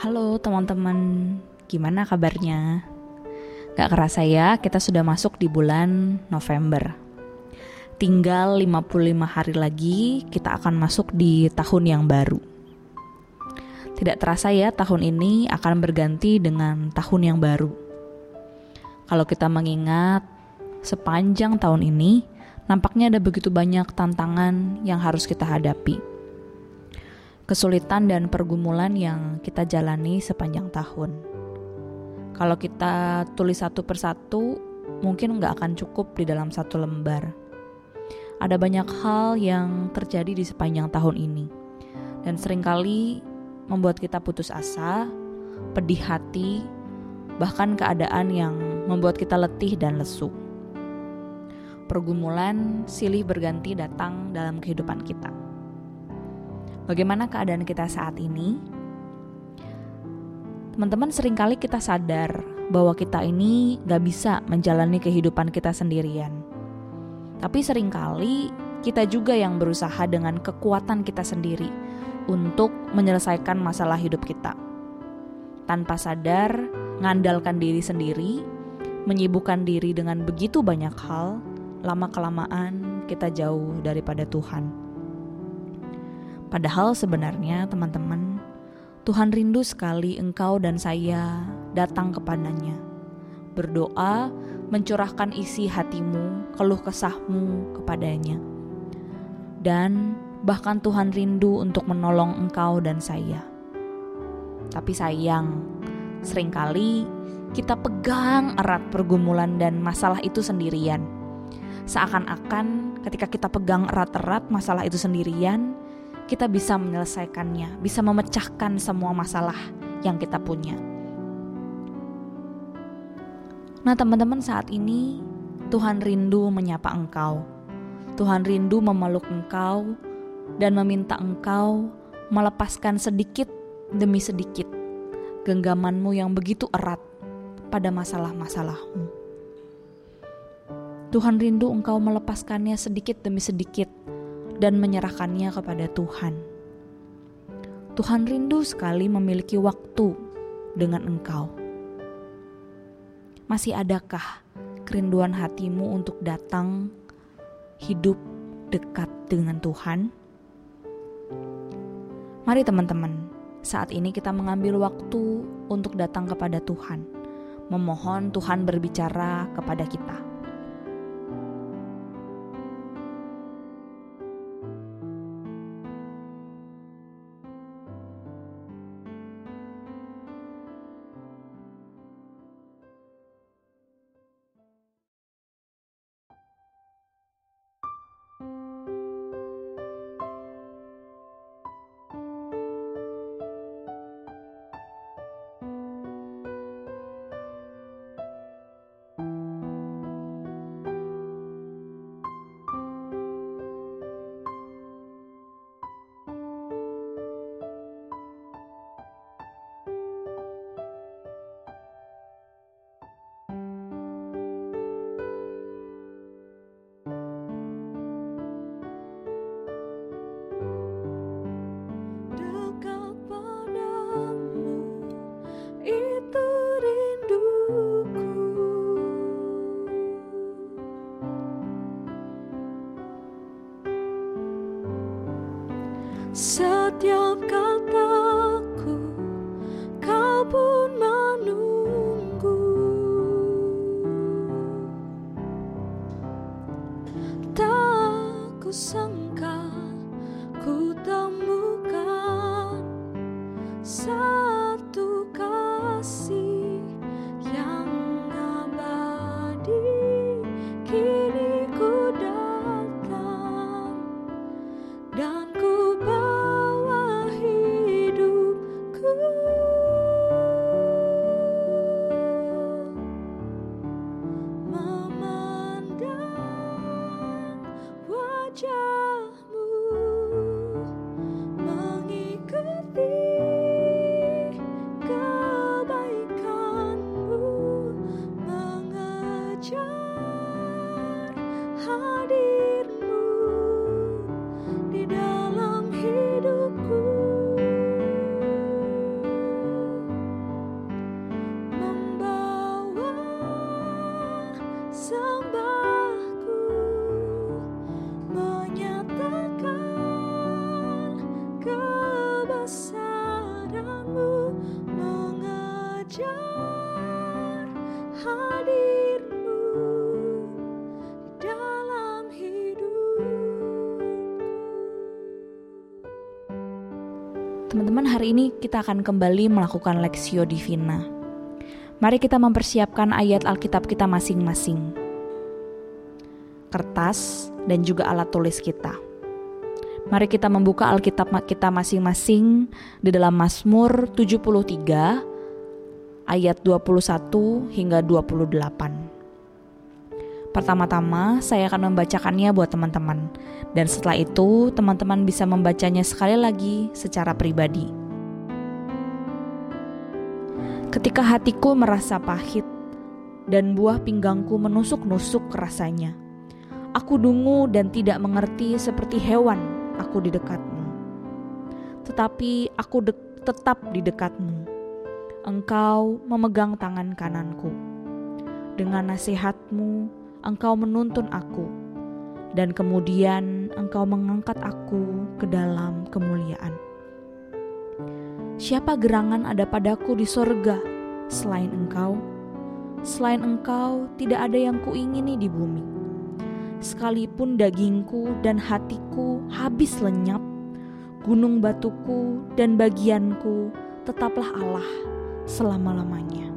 Halo teman-teman, gimana kabarnya? Gak kerasa ya, kita sudah masuk di bulan November. Tinggal 55 hari lagi, kita akan masuk di tahun yang baru. Tidak terasa ya, tahun ini akan berganti dengan tahun yang baru. Kalau kita mengingat sepanjang tahun ini, nampaknya ada begitu banyak tantangan yang harus kita hadapi kesulitan dan pergumulan yang kita jalani sepanjang tahun. Kalau kita tulis satu persatu, mungkin nggak akan cukup di dalam satu lembar. Ada banyak hal yang terjadi di sepanjang tahun ini, dan sering kali membuat kita putus asa, pedih hati, bahkan keadaan yang membuat kita letih dan lesu. Pergumulan silih berganti datang dalam kehidupan kita. Bagaimana keadaan kita saat ini? Teman-teman sering kali kita sadar bahwa kita ini gak bisa menjalani kehidupan kita sendirian. Tapi sering kali kita juga yang berusaha dengan kekuatan kita sendiri untuk menyelesaikan masalah hidup kita. Tanpa sadar, ngandalkan diri sendiri, menyibukkan diri dengan begitu banyak hal, lama-kelamaan kita jauh daripada Tuhan. Padahal sebenarnya teman-teman, Tuhan rindu sekali engkau dan saya datang kepadanya. Berdoa, mencurahkan isi hatimu, keluh kesahmu kepadanya. Dan bahkan Tuhan rindu untuk menolong engkau dan saya. Tapi sayang, sering kali kita pegang erat pergumulan dan masalah itu sendirian. Seakan-akan ketika kita pegang erat-erat masalah itu sendirian, kita bisa menyelesaikannya, bisa memecahkan semua masalah yang kita punya. Nah, teman-teman, saat ini Tuhan rindu menyapa engkau. Tuhan rindu memeluk engkau dan meminta engkau melepaskan sedikit demi sedikit genggamanmu yang begitu erat pada masalah-masalahmu. Tuhan rindu engkau melepaskannya sedikit demi sedikit dan menyerahkannya kepada Tuhan. Tuhan rindu sekali memiliki waktu dengan engkau. Masih adakah kerinduan hatimu untuk datang hidup dekat dengan Tuhan? Mari teman-teman, saat ini kita mengambil waktu untuk datang kepada Tuhan, memohon Tuhan berbicara kepada kita. see. Ini kita akan kembali melakukan Lexio Divina. Mari kita mempersiapkan ayat Alkitab kita masing-masing. Kertas dan juga alat tulis kita. Mari kita membuka Alkitab kita masing-masing di dalam Mazmur 73 ayat 21 hingga 28. Pertama-tama saya akan membacakannya buat teman-teman dan setelah itu teman-teman bisa membacanya sekali lagi secara pribadi. Ketika hatiku merasa pahit dan buah pinggangku menusuk-nusuk rasanya, aku dungu dan tidak mengerti seperti hewan aku di dekatmu. Tetapi aku de tetap di dekatmu. Engkau memegang tangan kananku. Dengan nasihatmu, engkau menuntun aku. Dan kemudian engkau mengangkat aku ke dalam kemuliaan. Siapa gerangan ada padaku di sorga selain engkau? Selain engkau, tidak ada yang kuingini di bumi sekalipun dagingku dan hatiku habis lenyap, gunung batuku dan bagianku tetaplah Allah selama-lamanya.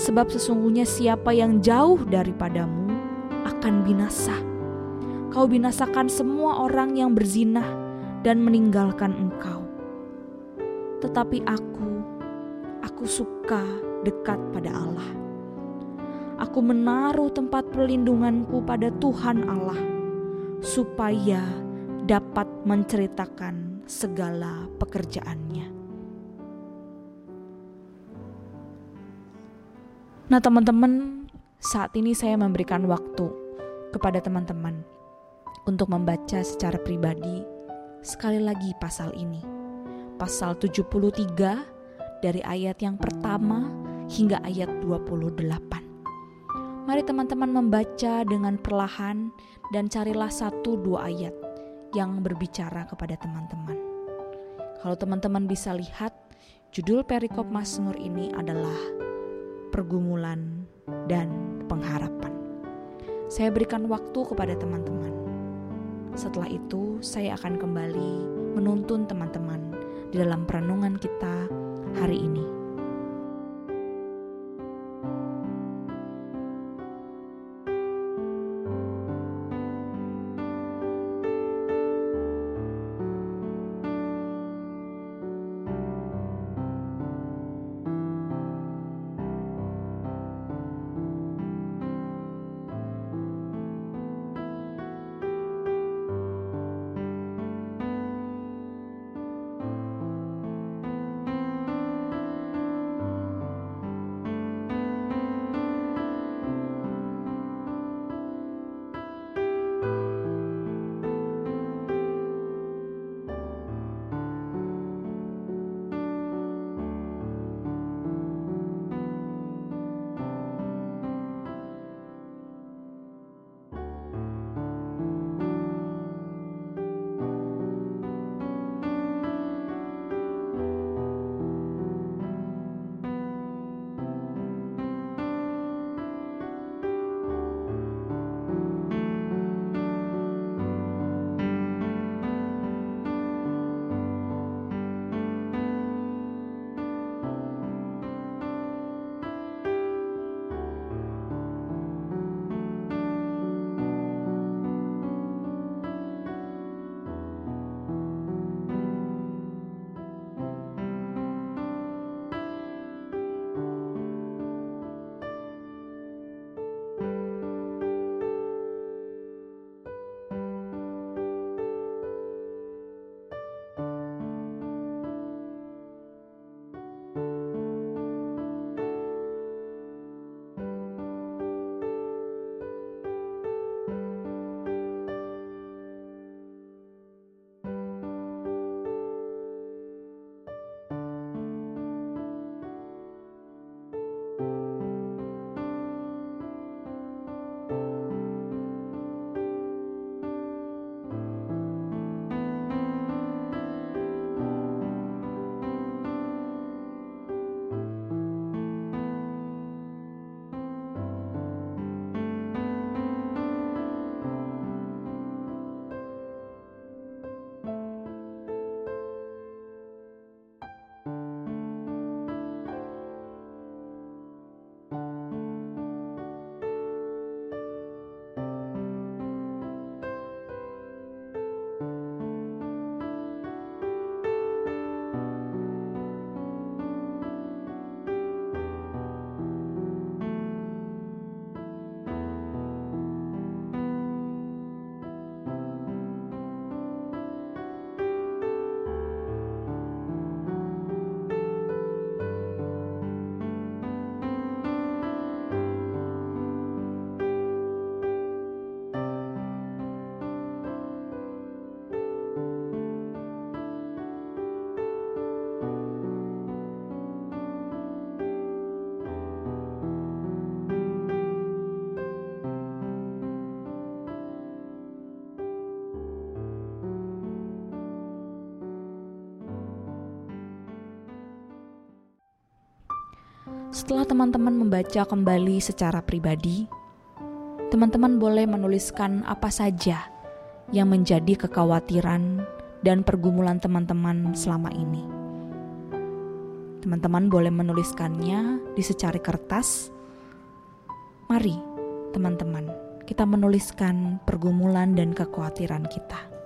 Sebab sesungguhnya siapa yang jauh daripadamu akan binasa. Kau binasakan semua orang yang berzinah dan meninggalkan engkau. Tetapi aku, aku suka dekat pada Allah aku menaruh tempat perlindunganku pada Tuhan Allah, supaya dapat menceritakan segala pekerjaannya. Nah, teman-teman, saat ini saya memberikan waktu kepada teman-teman untuk membaca secara pribadi sekali lagi pasal ini. Pasal 73 dari ayat yang pertama hingga ayat 28. Mari teman-teman membaca dengan perlahan dan carilah satu dua ayat yang berbicara kepada teman-teman. Kalau teman-teman bisa lihat, judul perikop Mazmur ini adalah pergumulan dan pengharapan. Saya berikan waktu kepada teman-teman. Setelah itu, saya akan kembali menuntun teman-teman di dalam perenungan kita hari ini. Setelah teman-teman membaca kembali secara pribadi, teman-teman boleh menuliskan apa saja yang menjadi kekhawatiran dan pergumulan teman-teman selama ini. Teman-teman boleh menuliskannya di secari kertas. Mari, teman-teman, kita menuliskan pergumulan dan kekhawatiran kita.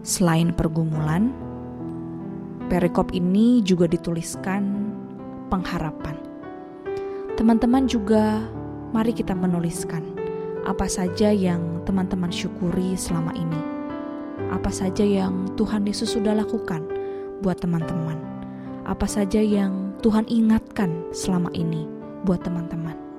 Selain pergumulan, perikop ini juga dituliskan pengharapan. Teman-teman juga mari kita menuliskan apa saja yang teman-teman syukuri selama ini. Apa saja yang Tuhan Yesus sudah lakukan buat teman-teman. Apa saja yang Tuhan ingatkan selama ini buat teman-teman.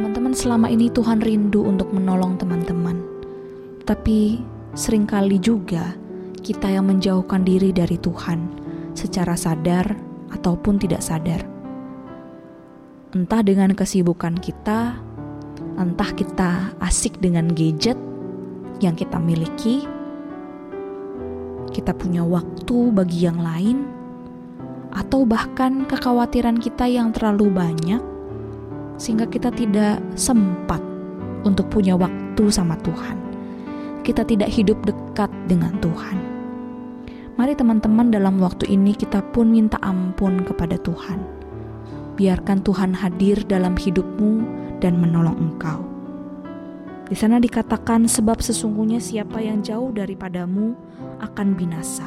Teman-teman, selama ini Tuhan rindu untuk menolong teman-teman, tapi sering kali juga kita yang menjauhkan diri dari Tuhan secara sadar ataupun tidak sadar. Entah dengan kesibukan kita, entah kita asik dengan gadget yang kita miliki, kita punya waktu bagi yang lain, atau bahkan kekhawatiran kita yang terlalu banyak, sehingga kita tidak sempat untuk punya waktu sama Tuhan. Kita tidak hidup dekat dengan Tuhan. Mari, teman-teman, dalam waktu ini kita pun minta ampun kepada Tuhan. Biarkan Tuhan hadir dalam hidupmu dan menolong engkau. Di sana dikatakan, "Sebab sesungguhnya siapa yang jauh daripadamu akan binasa."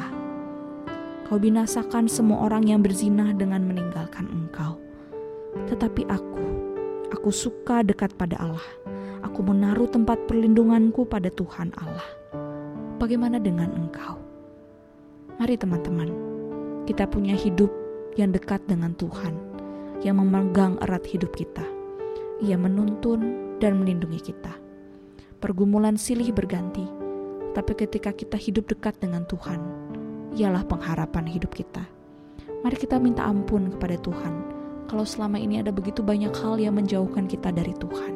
Kau binasakan semua orang yang berzinah dengan meninggalkan engkau. Tetapi aku, aku suka dekat pada Allah. Aku menaruh tempat perlindunganku pada Tuhan Allah. Bagaimana dengan engkau? Mari teman-teman, kita punya hidup yang dekat dengan Tuhan, yang memegang erat hidup kita. Ia menuntun dan melindungi kita. Pergumulan silih berganti, tapi ketika kita hidup dekat dengan Tuhan, ialah pengharapan hidup kita. Mari kita minta ampun kepada Tuhan kalau selama ini ada begitu banyak hal yang menjauhkan kita dari Tuhan.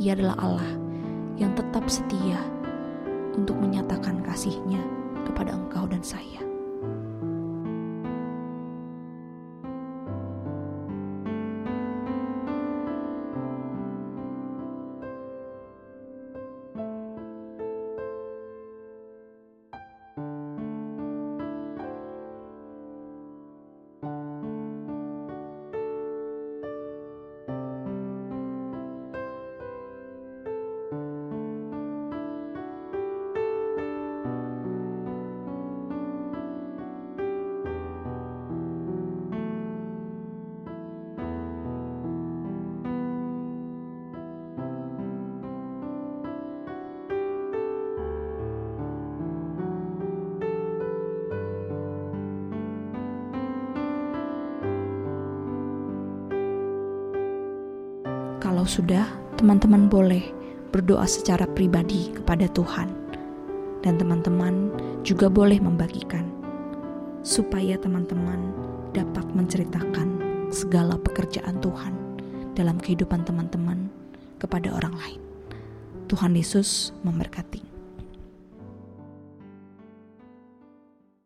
Ia adalah Allah yang tetap setia untuk menyatakan kasih-Nya kepada engkau dan saya. Kalau sudah, teman-teman boleh berdoa secara pribadi kepada Tuhan, dan teman-teman juga boleh membagikan, supaya teman-teman dapat menceritakan segala pekerjaan Tuhan dalam kehidupan teman-teman kepada orang lain. Tuhan Yesus memberkati.